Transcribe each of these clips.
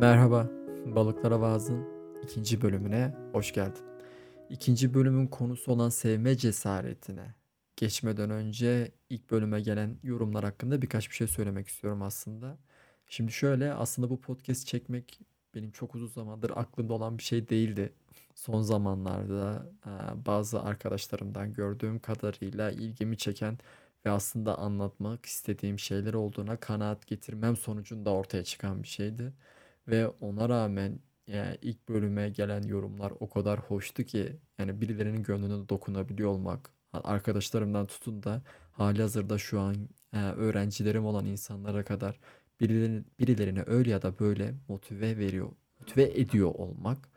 Merhaba, Balıklara Vaaz'ın ikinci bölümüne hoş geldin. İkinci bölümün konusu olan sevme cesaretine geçmeden önce ilk bölüme gelen yorumlar hakkında birkaç bir şey söylemek istiyorum aslında. Şimdi şöyle, aslında bu podcast çekmek benim çok uzun zamandır aklımda olan bir şey değildi. Son zamanlarda e, bazı arkadaşlarımdan gördüğüm kadarıyla ilgimi çeken ve aslında anlatmak istediğim şeyler olduğuna kanaat getirmem sonucunda ortaya çıkan bir şeydi. Ve ona rağmen yani ilk bölüme gelen yorumlar o kadar hoştu ki yani birilerinin gönlüne dokunabiliyor olmak arkadaşlarımdan tutun da hali hazırda şu an e, öğrencilerim olan insanlara kadar birilerine, birilerine öyle ya da böyle motive veriyor, motive ediyor olmak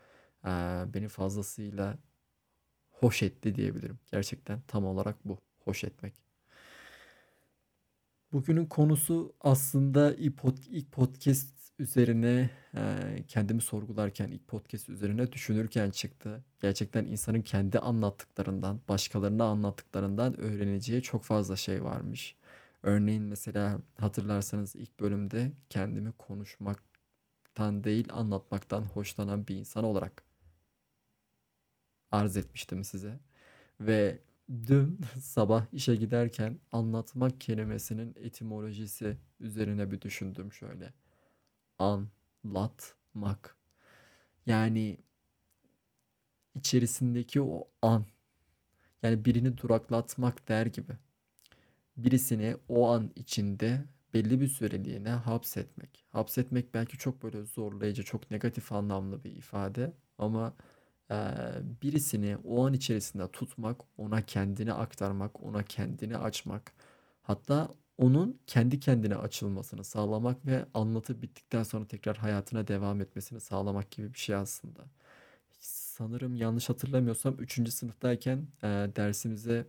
e, beni fazlasıyla hoş etti diyebilirim. Gerçekten tam olarak bu, hoş etmek. Bugünün konusu aslında ilk podcast üzerine kendimi sorgularken ilk podcast üzerine düşünürken çıktı. Gerçekten insanın kendi anlattıklarından, başkalarına anlattıklarından öğreneceği çok fazla şey varmış. Örneğin mesela hatırlarsanız ilk bölümde kendimi konuşmaktan değil anlatmaktan hoşlanan bir insan olarak arz etmiştim size. Ve dün sabah işe giderken anlatmak kelimesinin etimolojisi üzerine bir düşündüm şöyle. Anlatmak. Yani içerisindeki o an. Yani birini duraklatmak der gibi. Birisini o an içinde belli bir süreliğine hapsetmek. Hapsetmek belki çok böyle zorlayıcı, çok negatif anlamlı bir ifade ama birisini o an içerisinde tutmak, ona kendini aktarmak, ona kendini açmak, hatta onun kendi kendine açılmasını sağlamak ve anlatı bittikten sonra tekrar hayatına devam etmesini sağlamak gibi bir şey aslında. Sanırım yanlış hatırlamıyorsam 3. sınıftayken e, dersimize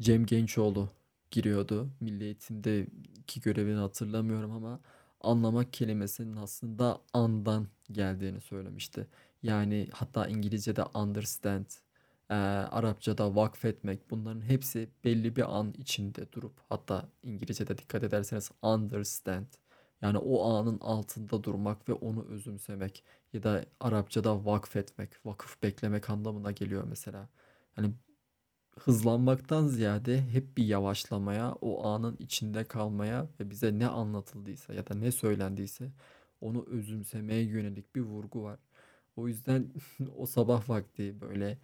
Cem Gençoğlu giriyordu. Milli Eğitim'deki görevini hatırlamıyorum ama anlamak kelimesinin aslında andan geldiğini söylemişti. Yani hatta İngilizce'de understand, e, Arapçada vakfetmek bunların hepsi belli bir an içinde durup hatta İngilizce'de dikkat ederseniz understand yani o anın altında durmak ve onu özümsemek ya da Arapçada vakfetmek, vakıf beklemek anlamına geliyor mesela. Yani hızlanmaktan ziyade hep bir yavaşlamaya, o anın içinde kalmaya ve bize ne anlatıldıysa ya da ne söylendiyse onu özümsemeye yönelik bir vurgu var. O yüzden o sabah vakti böyle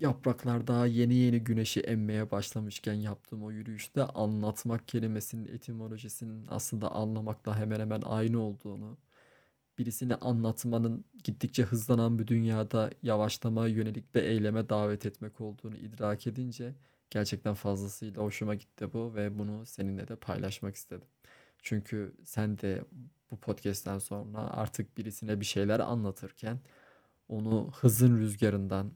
yapraklar daha yeni yeni güneşi emmeye başlamışken yaptığım o yürüyüşte anlatmak kelimesinin etimolojisinin aslında anlamakla hemen hemen aynı olduğunu, birisini anlatmanın gittikçe hızlanan bir dünyada yavaşlamaya yönelik bir eyleme davet etmek olduğunu idrak edince gerçekten fazlasıyla hoşuma gitti bu ve bunu seninle de paylaşmak istedim. Çünkü sen de bu podcast'ten sonra artık birisine bir şeyler anlatırken onu hızın rüzgarından,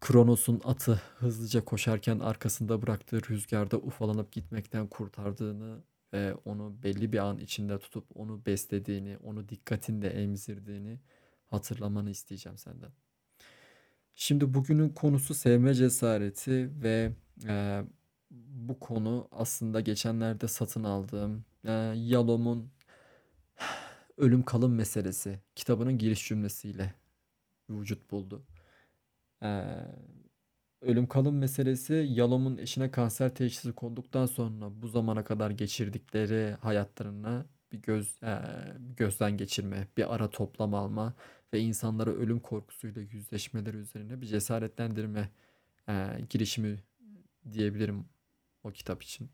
Kronos'un atı hızlıca koşarken arkasında bıraktığı rüzgarda ufalanıp gitmekten kurtardığını ve onu belli bir an içinde tutup onu beslediğini, onu dikkatinde emzirdiğini hatırlamanı isteyeceğim senden. Şimdi bugünün konusu sevme cesareti ve e, bu konu aslında geçenlerde satın aldığım e, Yalom'un ölüm kalım meselesi kitabının giriş cümlesiyle vücut buldu. Ee, ölüm kalım meselesi Yalom'un eşine kanser teşhisi konduktan sonra bu zamana kadar geçirdikleri hayatlarına bir göz e, gözden geçirme, bir ara toplam alma ve insanlara ölüm korkusuyla yüzleşmeleri üzerine bir cesaretlendirme e, girişimi diyebilirim o kitap için.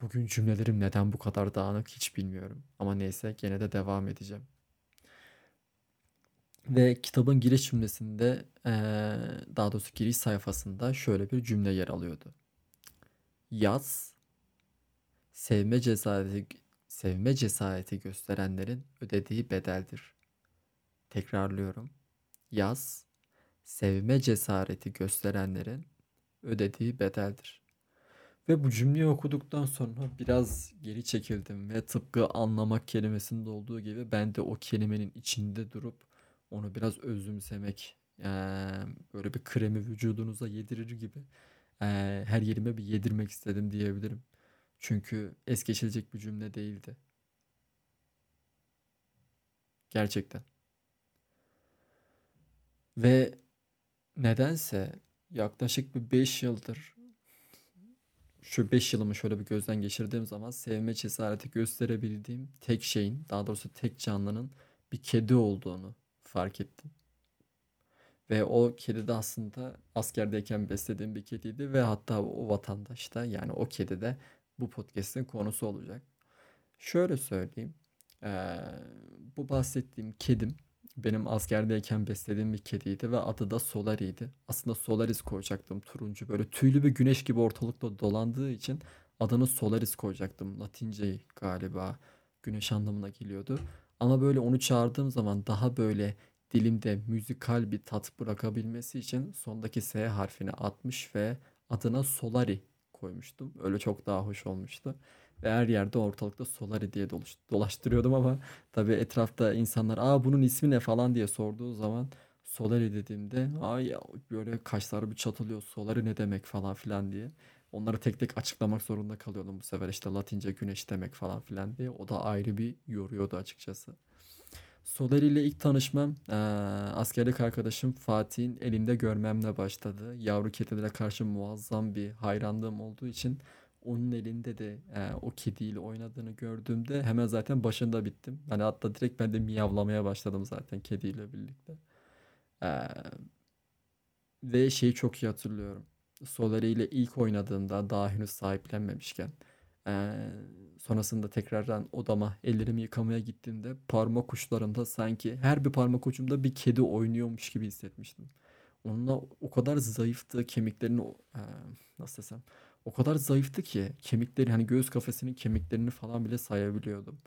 Bugün cümlelerim neden bu kadar dağınık hiç bilmiyorum. Ama neyse gene de devam edeceğim. Ve kitabın giriş cümlesinde daha doğrusu giriş sayfasında şöyle bir cümle yer alıyordu. Yaz sevme cesareti sevme cesareti gösterenlerin ödediği bedeldir. Tekrarlıyorum. Yaz sevme cesareti gösterenlerin ödediği bedeldir. Ve bu cümleyi okuduktan sonra biraz geri çekildim ve tıpkı anlamak kelimesinde olduğu gibi ben de o kelimenin içinde durup onu biraz özümsemek böyle bir kremi vücudunuza yedirir gibi her yerime bir yedirmek istedim diyebilirim. Çünkü es geçilecek bir cümle değildi. Gerçekten. Ve nedense yaklaşık bir 5 yıldır şu 5 yılımı şöyle bir gözden geçirdiğim zaman sevme cesareti gösterebildiğim tek şeyin, daha doğrusu tek canlının bir kedi olduğunu fark ettim. Ve o kedi de aslında askerdeyken beslediğim bir kediydi ve hatta o vatandaş da yani o kedi de bu podcast'in konusu olacak. Şöyle söyleyeyim. Ee, bu bahsettiğim kedim benim askerdeyken beslediğim bir kediydi ve adı da Solari'ydi. Aslında Solaris koyacaktım turuncu böyle tüylü bir güneş gibi ortalıkta dolandığı için adını Solaris koyacaktım. Latince galiba güneş anlamına geliyordu. Ama böyle onu çağırdığım zaman daha böyle dilimde müzikal bir tat bırakabilmesi için sondaki S harfini atmış ve adına Solari koymuştum. Öyle çok daha hoş olmuştu. Ve her yerde ortalıkta Solari diye dolaş, dolaştırıyordum ama tabii etrafta insanlar aa bunun ismi ne falan diye sorduğu zaman Solari dediğimde ay böyle kaşlar bir çatılıyor Solari ne demek falan filan diye. Onları tek tek açıklamak zorunda kalıyordum bu sefer işte Latince güneş demek falan filan diye. O da ayrı bir yoruyordu açıkçası. Solari ile ilk tanışmam eee, askerlik arkadaşım Fatih'in elinde görmemle başladı. Yavru kedilere karşı muazzam bir hayranlığım olduğu için onun elinde de eee, o kediyle oynadığını gördüğümde hemen zaten başında bittim. Hani hatta direkt ben de miyavlamaya başladım zaten kediyle birlikte. Eee, ve şeyi çok iyi hatırlıyorum. Solari ile ilk oynadığımda daha henüz sahiplenmemişken eee, sonrasında tekrardan odama ellerimi yıkamaya gittiğimde parmak uçlarımda sanki her bir parmak ucumda bir kedi oynuyormuş gibi hissetmiştim. Onunla o kadar zayıftı kemiklerini eee, nasıl desem o kadar zayıftı ki kemikleri hani göğüs kafesinin kemiklerini falan bile sayabiliyordum.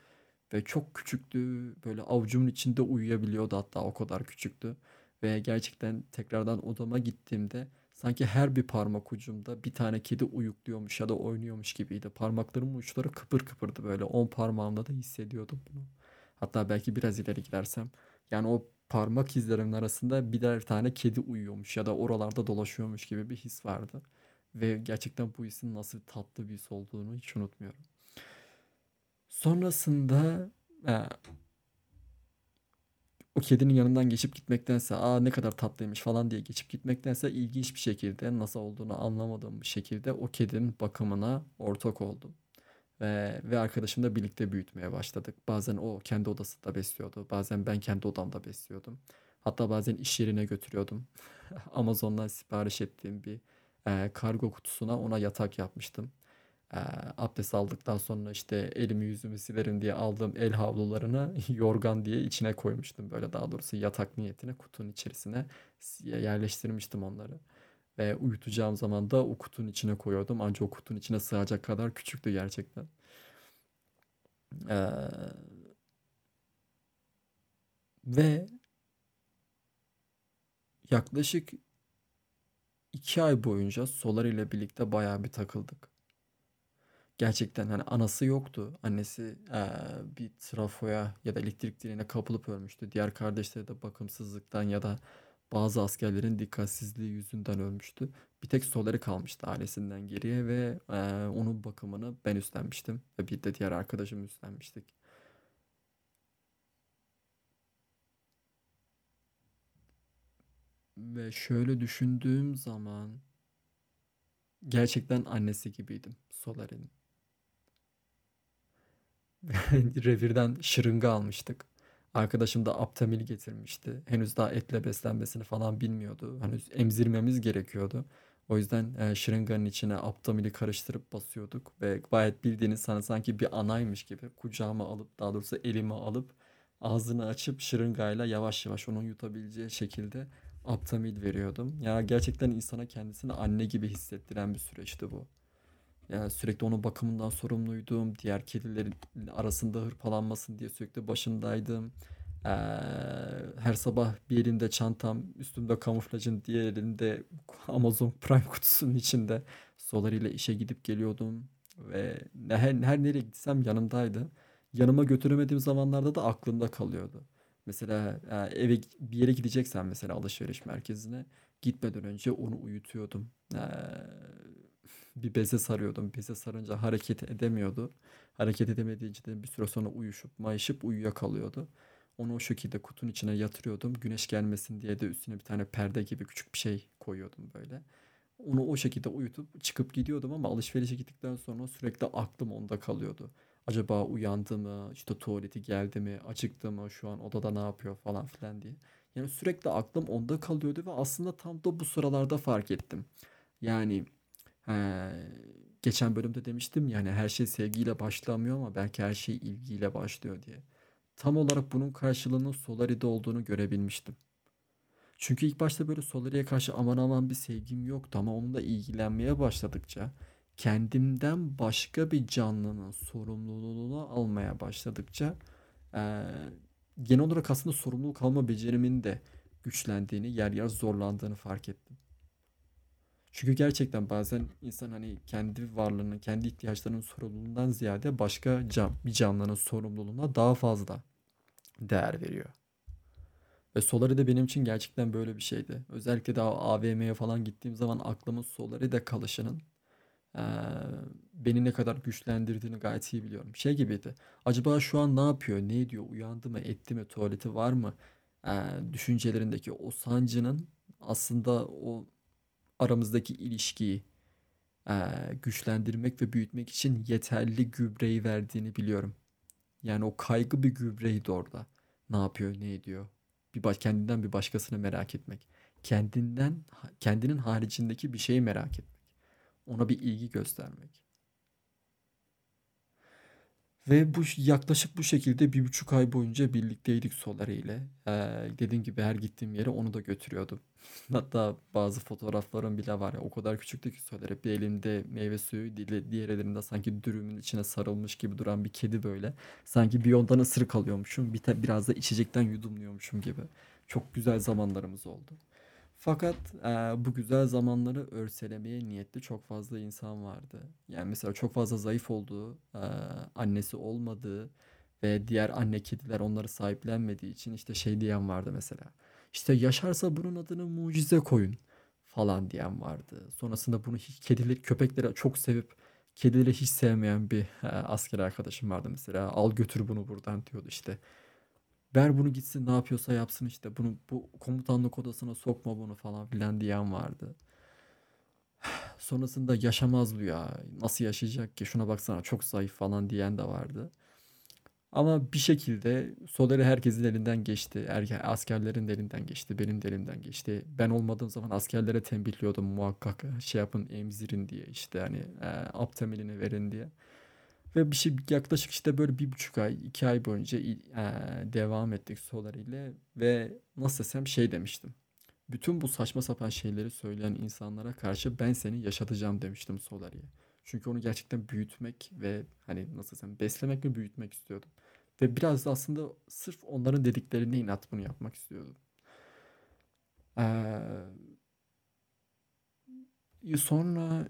Ve çok küçüktü böyle avucumun içinde uyuyabiliyordu hatta o kadar küçüktü. Ve gerçekten tekrardan odama gittiğimde sanki her bir parmak ucumda bir tane kedi uyukluyormuş ya da oynuyormuş gibiydi. Parmaklarımın uçları kıpır kıpırdı böyle 10 parmağımda da hissediyordum bunu. Hatta belki biraz ileri gidersem yani o parmak izlerimin arasında birer tane kedi uyuyormuş ya da oralarda dolaşıyormuş gibi bir his vardı. Ve gerçekten bu hissin nasıl tatlı bir his olduğunu hiç unutmuyorum. Sonrasında e, o kedinin yanından geçip gitmektense aa ne kadar tatlıymış falan diye geçip gitmektense ilginç bir şekilde nasıl olduğunu anlamadığım bir şekilde o kedinin bakımına ortak oldum. Ve, ve arkadaşımla birlikte büyütmeye başladık. Bazen o kendi odasında besliyordu. Bazen ben kendi odamda besliyordum. Hatta bazen iş yerine götürüyordum. Amazon'dan sipariş ettiğim bir e, kargo kutusuna ona yatak yapmıştım. E, abdest aldıktan sonra işte elimi yüzümü silerim diye aldığım el havlularını yorgan diye içine koymuştum. Böyle daha doğrusu yatak niyetine kutunun içerisine yerleştirmiştim onları. Ve uyutacağım zaman da o kutunun içine koyuyordum. Ancak o kutunun içine sığacak kadar küçüktü gerçekten. Ee, ve yaklaşık iki ay boyunca Solar ile birlikte bayağı bir takıldık. Gerçekten hani anası yoktu. Annesi eee, bir trafoya ya da elektrik direğine kapılıp ölmüştü. Diğer kardeşleri de bakımsızlıktan ya da bazı askerlerin dikkatsizliği yüzünden ölmüştü. Bir tek Solar'i kalmıştı ailesinden geriye ve eee, onun bakımını ben üstlenmiştim ve bir de diğer arkadaşım üstlenmiştik. Ve şöyle düşündüğüm zaman gerçekten annesi gibiydim Solar'in. Revirden şırınga almıştık. Arkadaşım da Aptamil getirmişti. Henüz daha etle beslenmesini falan bilmiyordu. Henüz emzirmemiz gerekiyordu. O yüzden e, şırınganın içine Aptamil'i karıştırıp basıyorduk. Ve gayet bildiğiniz sana sanki bir anaymış gibi kucağıma alıp daha doğrusu elime alıp ağzını açıp şırıngayla yavaş yavaş onun yutabileceği şekilde Aptamil veriyordum. Ya gerçekten insana kendisini anne gibi hissettiren bir süreçti bu. Yani sürekli onun bakımından sorumluydum. Diğer kedilerin arasında hırpalanmasın diye sürekli başındaydım. Eee, her sabah bir elimde çantam, üstümde kamuflajın, diğer elimde Amazon Prime kutusunun içinde Solar ile işe gidip geliyordum. Ve her, her nereye gitsem yanımdaydı. Yanıma götüremediğim zamanlarda da aklımda kalıyordu. Mesela e, eve bir yere gideceksen mesela alışveriş merkezine gitmeden önce onu uyutuyordum. Eee, bir beze sarıyordum. Beze sarınca hareket edemiyordu. Hareket edemediği için bir süre sonra uyuşup mayışıp uyuyakalıyordu. Onu o şekilde kutunun içine yatırıyordum. Güneş gelmesin diye de üstüne bir tane perde gibi küçük bir şey koyuyordum böyle. Onu o şekilde uyutup çıkıp gidiyordum ama alışverişe gittikten sonra sürekli aklım onda kalıyordu. Acaba uyandı mı, işte tuvaleti geldi mi, acıktı mı, şu an odada ne yapıyor falan filan diye. Yani sürekli aklım onda kalıyordu ve aslında tam da bu sıralarda fark ettim. Yani geçen bölümde demiştim yani her şey sevgiyle başlamıyor ama belki her şey ilgiyle başlıyor diye. Tam olarak bunun karşılığının Solari'de olduğunu görebilmiştim. Çünkü ilk başta böyle Solari'ye karşı aman aman bir sevgim yoktu ama onunla ilgilenmeye başladıkça kendimden başka bir canlının sorumluluğunu almaya başladıkça eee, genel olarak aslında sorumluluk alma becerimin de güçlendiğini, yer yer zorlandığını fark ettim. Çünkü gerçekten bazen insan hani kendi varlığının, kendi ihtiyaçlarının sorumluluğundan ziyade başka can, bir canlının sorumluluğuna daha fazla değer veriyor. Ve Solari benim için gerçekten böyle bir şeydi. Özellikle de AVM'ye falan gittiğim zaman aklımın Solari'de kalışının eee, beni ne kadar güçlendirdiğini gayet iyi biliyorum. Şey gibiydi. Acaba şu an ne yapıyor? Ne ediyor? Uyandı mı? Etti mi? Tuvaleti var mı? Eee, düşüncelerindeki o sancının aslında o aramızdaki ilişkiyi güçlendirmek ve büyütmek için yeterli gübreyi verdiğini biliyorum. Yani o kaygı bir gübreydi orada. Ne yapıyor, ne ediyor? Bir baş, kendinden bir başkasını merak etmek. Kendinden, kendinin haricindeki bir şeyi merak etmek. Ona bir ilgi göstermek. Ve bu yaklaşık bu şekilde bir buçuk ay boyunca birlikteydik Solari ile. Ee, dediğim gibi her gittiğim yere onu da götürüyordum. Hatta bazı fotoğraflarım bile var ya o kadar küçüktü ki Solari. Bir elinde meyve suyu, diğer elinde sanki dürümün içine sarılmış gibi duran bir kedi böyle. Sanki bir yondan ısırık alıyormuşum, bir biraz da içecekten yudumluyormuşum gibi. Çok güzel zamanlarımız oldu. Fakat eee, bu güzel zamanları örselemeye niyetli çok fazla insan vardı. Yani mesela çok fazla zayıf olduğu, eee, annesi olmadığı ve diğer anne kediler onları sahiplenmediği için işte şey diyen vardı mesela. İşte yaşarsa bunun adını mucize koyun falan diyen vardı. Sonrasında bunu hiç kedileri, köpekleri çok sevip kedileri hiç sevmeyen bir eee, asker arkadaşım vardı mesela. Al götür bunu buradan diyordu işte. Ver bunu gitsin ne yapıyorsa yapsın işte. Bunu bu komutanlık odasına sokma bunu falan filan diyen vardı. Sonrasında yaşamaz bu ya. Nasıl yaşayacak ki? Şuna baksana çok zayıf falan diyen de vardı. Ama bir şekilde Soleri herkesin elinden geçti. Er, askerlerin de elinden geçti. Benim de elimden geçti. Ben olmadığım zaman askerlere tembihliyordum muhakkak şey yapın emzirin diye işte hani e, aptemelini verin diye. Ve bir şey yaklaşık işte böyle bir buçuk ay, iki ay boyunca e, devam ettik Solar ile ve nasıl desem şey demiştim. Bütün bu saçma sapan şeyleri söyleyen insanlara karşı ben seni yaşatacağım demiştim Solari'ye. Çünkü onu gerçekten büyütmek ve hani nasıl desem beslemek ve büyütmek istiyordum. Ve biraz da aslında sırf onların dediklerine inat bunu yapmak istiyordum. Ee, sonra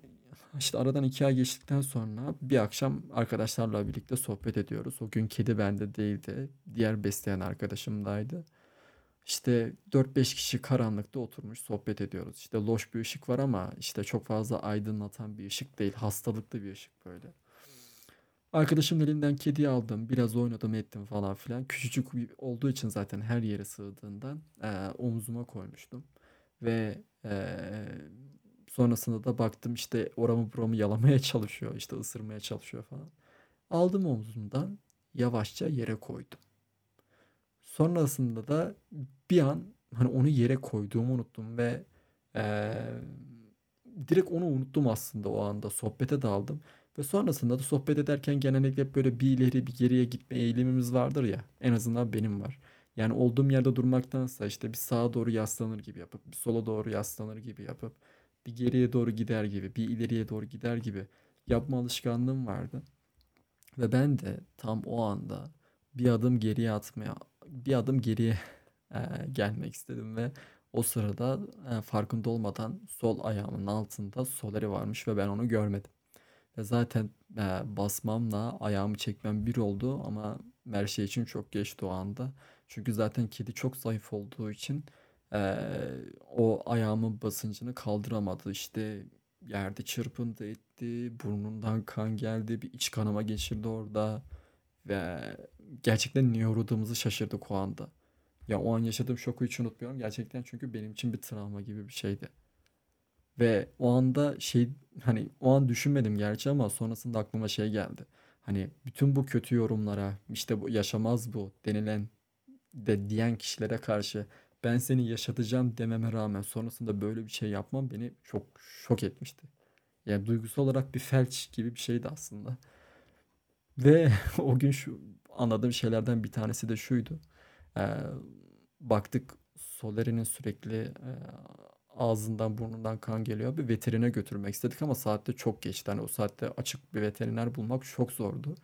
işte aradan iki ay geçtikten sonra bir akşam arkadaşlarla birlikte sohbet ediyoruz. O gün kedi bende değildi. Diğer besleyen arkadaşımdaydı. İşte 4-5 kişi karanlıkta oturmuş sohbet ediyoruz. İşte loş bir ışık var ama işte çok fazla aydınlatan bir ışık değil. Hastalıklı bir ışık böyle. Arkadaşımın elinden kediyi aldım. Biraz oynadım ettim falan filan. Küçücük olduğu için zaten her yere sığdığından e, omzuma koymuştum. Ve e, Sonrasında da baktım işte oramı buramı yalamaya çalışıyor. işte ısırmaya çalışıyor falan. Aldım omzumdan yavaşça yere koydum. Sonrasında da bir an hani onu yere koyduğumu unuttum ve ee, direkt onu unuttum aslında o anda. Sohbete daldım. Ve sonrasında da sohbet ederken genellikle böyle bir ileri bir geriye gitme eğilimimiz vardır ya. En azından benim var. Yani olduğum yerde durmaktansa işte bir sağa doğru yaslanır gibi yapıp bir sola doğru yaslanır gibi yapıp bir geriye doğru gider gibi, bir ileriye doğru gider gibi yapma alışkanlığım vardı. Ve ben de tam o anda bir adım geriye atmaya, bir adım geriye e, gelmek istedim ve o sırada e, farkında olmadan sol ayağımın altında soleri varmış ve ben onu görmedim. Ve zaten e, basmamla ayağımı çekmem bir oldu ama her şey için çok geçti o anda. Çünkü zaten kedi çok zayıf olduğu için Eee, o ayağımın basıncını kaldıramadı. İşte yerde çırpındı etti. Burnundan kan geldi. Bir iç kanama geçirdi orada. Ve gerçekten niye uğradığımızı şaşırdık o anda. Ya o an yaşadığım şoku hiç unutmuyorum. Gerçekten çünkü benim için bir travma gibi bir şeydi. Ve o anda şey hani o an düşünmedim gerçi ama sonrasında aklıma şey geldi. Hani bütün bu kötü yorumlara işte bu yaşamaz bu denilen de diyen kişilere karşı ben seni yaşatacağım dememe rağmen sonrasında böyle bir şey yapmam beni çok şok etmişti. Yani duygusal olarak bir felç gibi bir şeydi aslında. Ve o gün şu anladığım şeylerden bir tanesi de şuydu. Ee, baktık Soleri'nin sürekli e, ağzından burnundan kan geliyor. Bir veterine götürmek istedik ama saatte çok geçti. Hani o saatte açık bir veteriner bulmak çok zordu.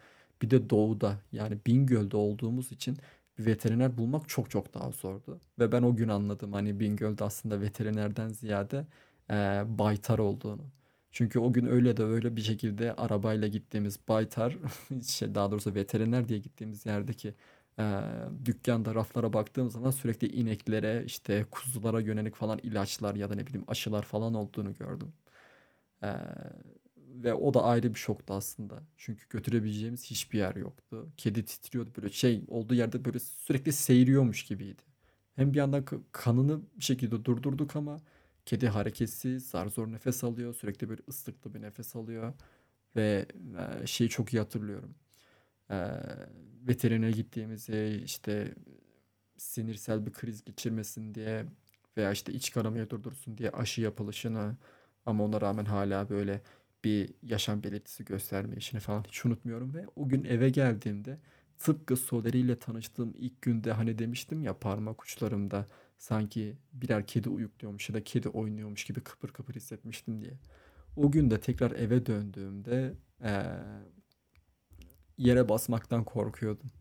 Bir de doğuda yani Bingöl'de olduğumuz için bir veteriner bulmak çok çok daha zordu. Ve ben o gün anladım hani Bingöl'de aslında veterinerden ziyade e, baytar olduğunu. Çünkü o gün öyle de öyle bir şekilde arabayla gittiğimiz baytar, şey daha doğrusu veteriner diye gittiğimiz yerdeki e, dükkanda raflara baktığım zaman sürekli ineklere işte kuzulara yönelik falan ilaçlar ya da ne bileyim aşılar falan olduğunu gördüm. E, ve o da ayrı bir şoktu aslında. Çünkü götürebileceğimiz hiçbir yer yoktu. Kedi titriyordu böyle şey olduğu yerde böyle sürekli seyiriyormuş gibiydi. Hem bir yandan kanını bir şekilde durdurduk ama kedi hareketsiz, zar zor nefes alıyor. Sürekli böyle ıslıklı bir nefes alıyor. Ve e, şeyi çok iyi hatırlıyorum. E, veterinere gittiğimizi işte sinirsel bir kriz geçirmesin diye veya işte iç kanamayı durdursun diye aşı yapılışını ama ona rağmen hala böyle bir yaşam belirtisi gösterme işini falan hiç unutmuyorum ve o gün eve geldiğimde tıpkı Soleri ile tanıştığım ilk günde hani demiştim ya parmak uçlarımda sanki birer kedi uyukluyormuş ya da kedi oynuyormuş gibi kıpır kıpır hissetmiştim diye. O gün de tekrar eve döndüğümde ee, yere basmaktan korkuyordum.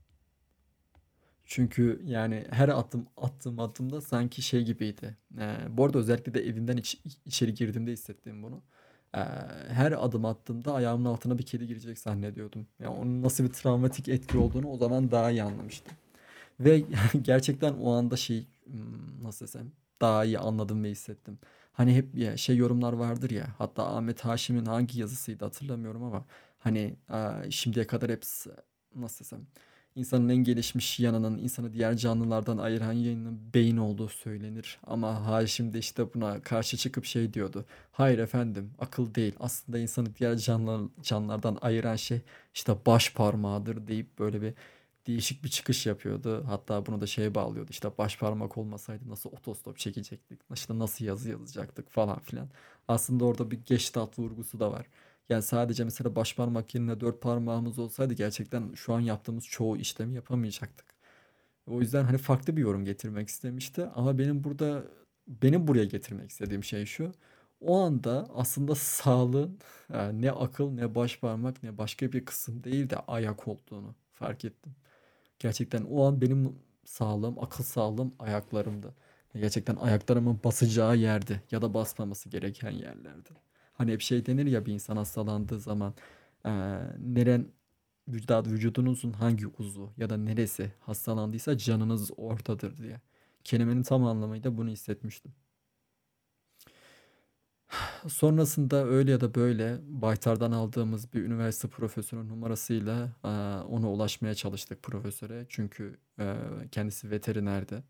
Çünkü yani her adım attığım adımda sanki şey gibiydi. Ee, bu arada özellikle de evinden iç, içeri girdiğimde hissettiğim bunu. Ee, her adım attığımda ayağımın altına bir kedi girecek zannediyordum. Yani onun nasıl bir travmatik etki olduğunu o zaman daha iyi anlamıştım. Ve gerçekten o anda şey hmm, nasıl desem daha iyi anladım ve hissettim. Hani hep şey yorumlar vardır ya hatta Ahmet Haşim'in hangi yazısıydı hatırlamıyorum ama hani şimdiye kadar hep nasıl desem insanın en gelişmiş yanının insanı diğer canlılardan ayıran yanının beyin olduğu söylenir. Ama Haşim de işte buna karşı çıkıp şey diyordu. Hayır efendim akıl değil aslında insanı diğer canlı, canlılardan ayıran şey işte baş parmağıdır deyip böyle bir değişik bir çıkış yapıyordu. Hatta bunu da şeye bağlıyordu. İşte baş parmak olmasaydı nasıl otostop çekecektik? İşte nasıl yazı yazacaktık falan filan. Aslında orada bir geçtat vurgusu da var. Yani sadece mesela baş parmak yerine dört parmağımız olsaydı gerçekten şu an yaptığımız çoğu işlemi yapamayacaktık. O yüzden hani farklı bir yorum getirmek istemişti. Ama benim burada benim buraya getirmek istediğim şey şu. O anda aslında sağlığın ne akıl ne baş parmak ne başka bir kısım değil de ayak olduğunu fark ettim. Gerçekten o an benim sağlığım, akıl sağlığım ayaklarımdı. Gerçekten ayaklarımın basacağı yerde ya da basmaması gereken yerlerde. Hani hep şey denir ya bir insan hastalandığı zaman e, neren vücuda, vücudunuzun hangi uzvu ya da neresi hastalandıysa canınız ortadır diye. Kelimenin tam anlamıyla bunu hissetmiştim. Sonrasında öyle ya da böyle Baytar'dan aldığımız bir üniversite profesörü numarasıyla e, ona ulaşmaya çalıştık profesöre. Çünkü e, kendisi veterinerdi.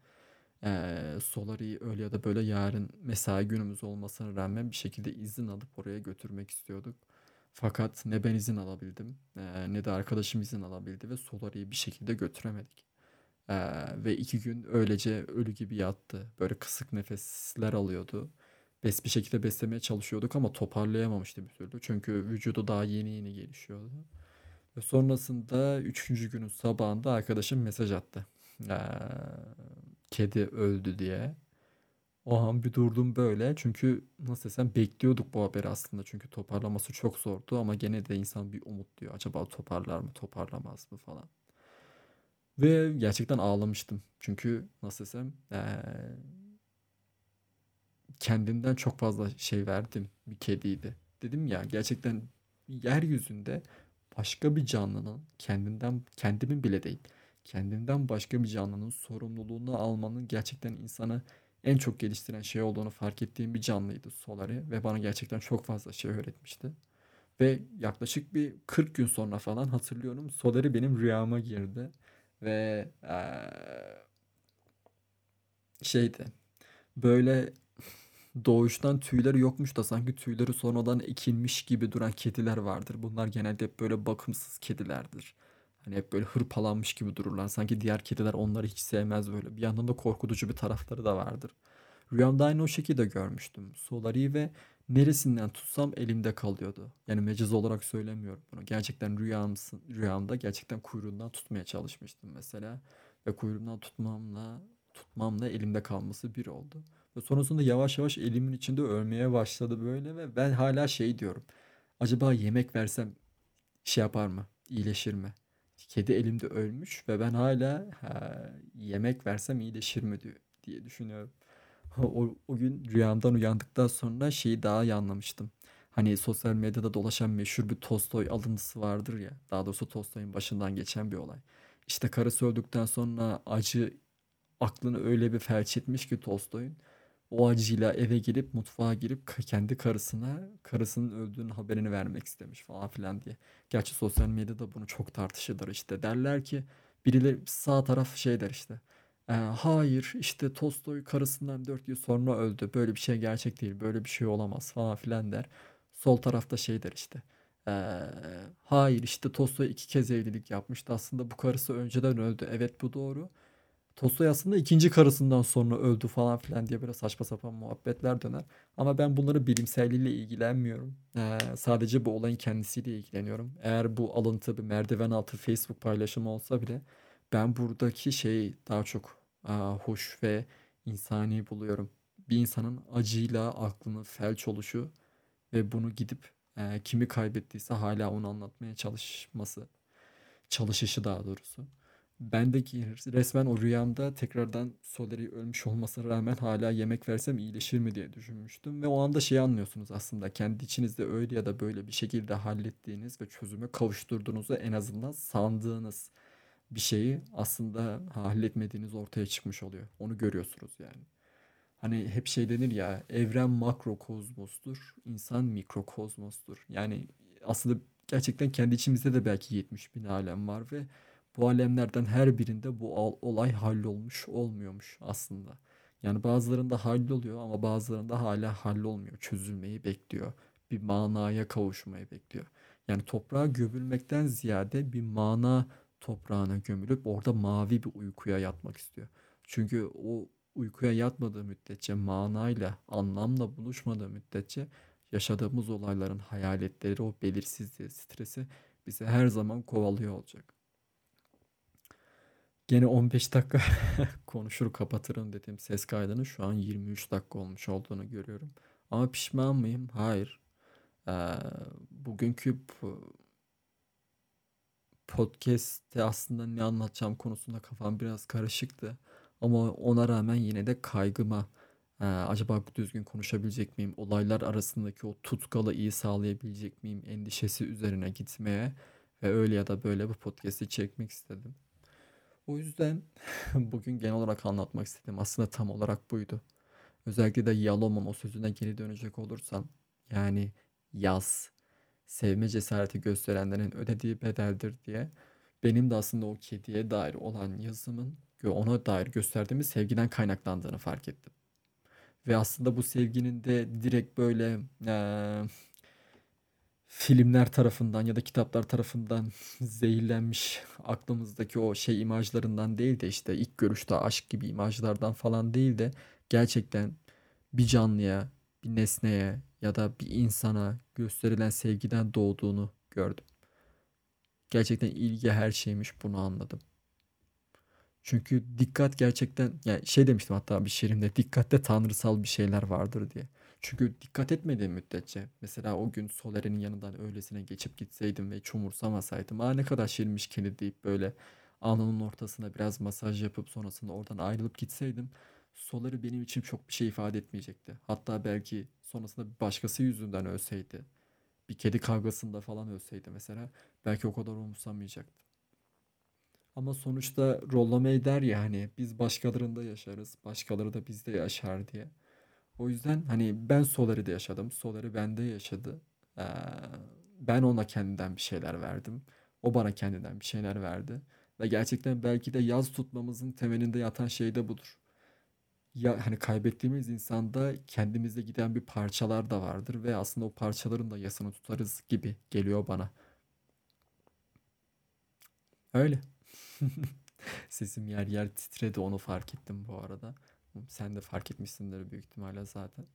E, Solari'yi öyle ya da böyle yarın mesai günümüz olmasına rağmen bir şekilde izin alıp oraya götürmek istiyorduk. Fakat ne ben izin alabildim e, ne de arkadaşım izin alabildi ve Solari'yi bir şekilde götüremedik. E, ve iki gün öylece ölü gibi yattı. Böyle kısık nefesler alıyordu bes bir şekilde beslemeye çalışıyorduk ama toparlayamamıştı bir türlü. Çünkü vücudu daha yeni yeni gelişiyordu. Ve sonrasında üçüncü günün sabahında arkadaşım mesaj attı. Ee, kedi öldü diye. O an bir durdum böyle. Çünkü nasıl desem bekliyorduk bu haberi aslında. Çünkü toparlaması çok zordu ama gene de insan bir umut diyor. Acaba toparlar mı toparlamaz mı falan. Ve gerçekten ağlamıştım. Çünkü nasıl desem ee, kendimden çok fazla şey verdim bir kediydi. Dedim ya gerçekten yeryüzünde başka bir canlının kendinden kendimin bile değil kendinden başka bir canlının sorumluluğunu almanın gerçekten insanı en çok geliştiren şey olduğunu fark ettiğim bir canlıydı Solari ve bana gerçekten çok fazla şey öğretmişti. Ve yaklaşık bir 40 gün sonra falan hatırlıyorum Soleri benim rüyama girdi. Ve eee, şeydi böyle doğuştan tüyleri yokmuş da sanki tüyleri sonradan ekilmiş gibi duran kediler vardır. Bunlar genelde hep böyle bakımsız kedilerdir. Hani hep böyle hırpalanmış gibi dururlar. Sanki diğer kediler onları hiç sevmez böyle. Bir yandan da korkutucu bir tarafları da vardır. Rüyamda aynı o şekilde görmüştüm. Solari'yi ve neresinden tutsam elimde kalıyordu. Yani mecaz olarak söylemiyorum bunu. Gerçekten rüyamsın, rüyamda gerçekten kuyruğundan tutmaya çalışmıştım mesela. Ve kuyruğundan tutmamla tutmamla elimde kalması bir oldu. Ve sonrasında yavaş yavaş elimin içinde ölmeye başladı böyle ve ben hala şey diyorum. Acaba yemek versem şey yapar mı? İyileşir mi? Kedi elimde ölmüş ve ben hala ha, yemek versem iyileşir mi diye düşünüyorum. O, o gün rüyamdan uyandıktan sonra şeyi daha iyi anlamıştım. Hani sosyal medyada dolaşan meşhur bir Tolstoy alıntısı vardır ya. Daha doğrusu Tolstoy'un başından geçen bir olay. İşte karısı öldükten sonra acı aklını öyle bir felç etmiş ki Tolstoy'un. O acıyla eve girip mutfağa girip kendi karısına karısının öldüğünün haberini vermek istemiş falan filan diye. Gerçi sosyal medyada bunu çok tartışılır işte. Derler ki birileri sağ taraf şey der işte. "Ee, hayır işte Tolstoy karısından 4 yıl sonra öldü. Böyle bir şey gerçek değil. Böyle bir şey olamaz falan filan der. Sol tarafta şey der işte. "Ee, hayır işte Tolstoy iki kez evlilik yapmıştı. Aslında bu karısı önceden öldü. Evet bu doğru. Tolstoy aslında ikinci karısından sonra öldü falan filan diye böyle saçma sapan muhabbetler döner. Ama ben bunları bilimselliğiyle ilgilenmiyorum. Ee, sadece bu olayın kendisiyle ilgileniyorum. Eğer bu alıntı bir merdiven altı Facebook paylaşımı olsa bile ben buradaki şeyi daha çok aa, hoş ve insani buluyorum. Bir insanın acıyla aklının felç oluşu ve bunu gidip e, kimi kaybettiyse hala onu anlatmaya çalışması, çalışışı daha doğrusu. Bendeki resmen o rüyamda tekrardan Soleri ölmüş olmasına rağmen hala yemek versem iyileşir mi diye düşünmüştüm. Ve o anda şeyi anlıyorsunuz aslında kendi içinizde öyle ya da böyle bir şekilde hallettiğiniz ve çözüme kavuşturduğunuzu en azından sandığınız bir şeyi aslında halletmediğiniz ortaya çıkmış oluyor. Onu görüyorsunuz yani. Hani hep şey denir ya evren makrokozmostur, insan mikrokozmostur. Yani aslında gerçekten kendi içimizde de belki 70 bin alem var ve bu alemlerden her birinde bu olay hallolmuş olmuyormuş aslında. Yani bazılarında halloluyor ama bazılarında hala hallolmuyor. Çözülmeyi bekliyor. Bir manaya kavuşmayı bekliyor. Yani toprağa gömülmekten ziyade bir mana toprağına gömülüp orada mavi bir uykuya yatmak istiyor. Çünkü o uykuya yatmadığı müddetçe manayla, anlamla buluşmadığı müddetçe yaşadığımız olayların hayaletleri, o belirsizliği, stresi bizi her zaman kovalıyor olacak. Gene 15 dakika konuşur kapatırım dediğim ses kaydının şu an 23 dakika olmuş olduğunu görüyorum. Ama pişman mıyım? Hayır. Ee, bugünkü podcast'te aslında ne anlatacağım konusunda kafam biraz karışıktı. Ama ona rağmen yine de kaygıma e, acaba düzgün konuşabilecek miyim? Olaylar arasındaki o tutkalı iyi sağlayabilecek miyim? Endişesi üzerine gitmeye ve öyle ya da böyle bu podcast'i çekmek istedim. O yüzden bugün genel olarak anlatmak istedim. Aslında tam olarak buydu. Özellikle de Yalom'un o sözüne geri dönecek olursam yani yaz sevme cesareti gösterenlerin ödediği bedeldir diye benim de aslında o kediye dair olan yazımın ona dair gösterdiğimiz sevgiden kaynaklandığını fark ettim. Ve aslında bu sevginin de direkt böyle eee filmler tarafından ya da kitaplar tarafından zehirlenmiş aklımızdaki o şey imajlarından değil de işte ilk görüşte aşk gibi imajlardan falan değil de gerçekten bir canlıya, bir nesneye ya da bir insana gösterilen sevgiden doğduğunu gördüm. Gerçekten ilgi her şeymiş bunu anladım. Çünkü dikkat gerçekten yani şey demiştim hatta bir şiirimde dikkatte tanrısal bir şeyler vardır diye. Çünkü dikkat etmediğim müddetçe mesela o gün Soler'in yanından öylesine geçip gitseydim ve hiç umursamasaydım aa ne kadar şirinmiş kendi deyip böyle alnının ortasına biraz masaj yapıp sonrasında oradan ayrılıp gitseydim Soler'i benim için çok bir şey ifade etmeyecekti. Hatta belki sonrasında bir başkası yüzünden ölseydi bir kedi kavgasında falan ölseydi mesela belki o kadar umursamayacaktım. Ama sonuçta Rollo der ya hani biz başkalarında yaşarız, başkaları da bizde yaşar diye. O yüzden hani ben Solar'ı da yaşadım. Solar'ı bende yaşadı. Ee, Ben ona kendinden bir şeyler verdim. O bana kendinden bir şeyler verdi. Ve gerçekten belki de yaz tutmamızın temelinde yatan şey de budur. Ya hani kaybettiğimiz insanda kendimizde giden bir parçalar da vardır ve aslında o parçaların da yasını tutarız gibi geliyor bana. Öyle. Sesim yer yer titredi onu fark ettim bu arada. Sen de fark etmişsindir büyük ihtimalle zaten.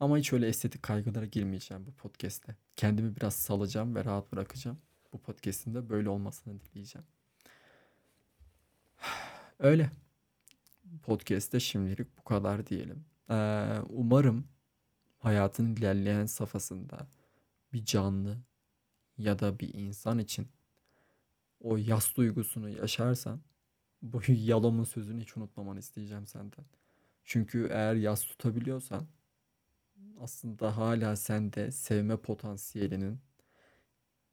Ama hiç öyle estetik kaygılara girmeyeceğim bu podcast'te. Kendimi biraz salacağım ve rahat bırakacağım. Bu podcast'in de böyle olmasını dileyeceğim. Öyle. Podcast'te şimdilik bu kadar diyelim. Ee, umarım hayatın ilerleyen safhasında bir canlı ya da bir insan için o yas duygusunu yaşarsan bu Yalom'un sözünü hiç unutmamanı isteyeceğim senden. Çünkü eğer yas tutabiliyorsan aslında hala sende sevme potansiyelinin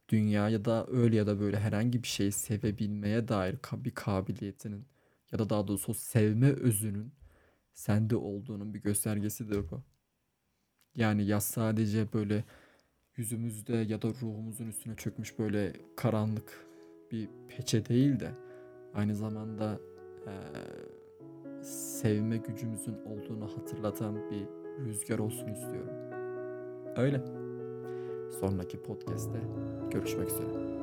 dünya ya da öyle ya da böyle herhangi bir şeyi sevebilmeye dair bir kabiliyetinin ya da daha doğrusu sevme özünün sende olduğunun bir göstergesidir bu. Yani yaz sadece böyle yüzümüzde ya da ruhumuzun üstüne çökmüş böyle karanlık bir peçe değil de aynı zamanda e, sevme gücümüzün olduğunu hatırlatan bir rüzgar olsun istiyorum. Öyle. Sonraki podcast'te görüşmek üzere.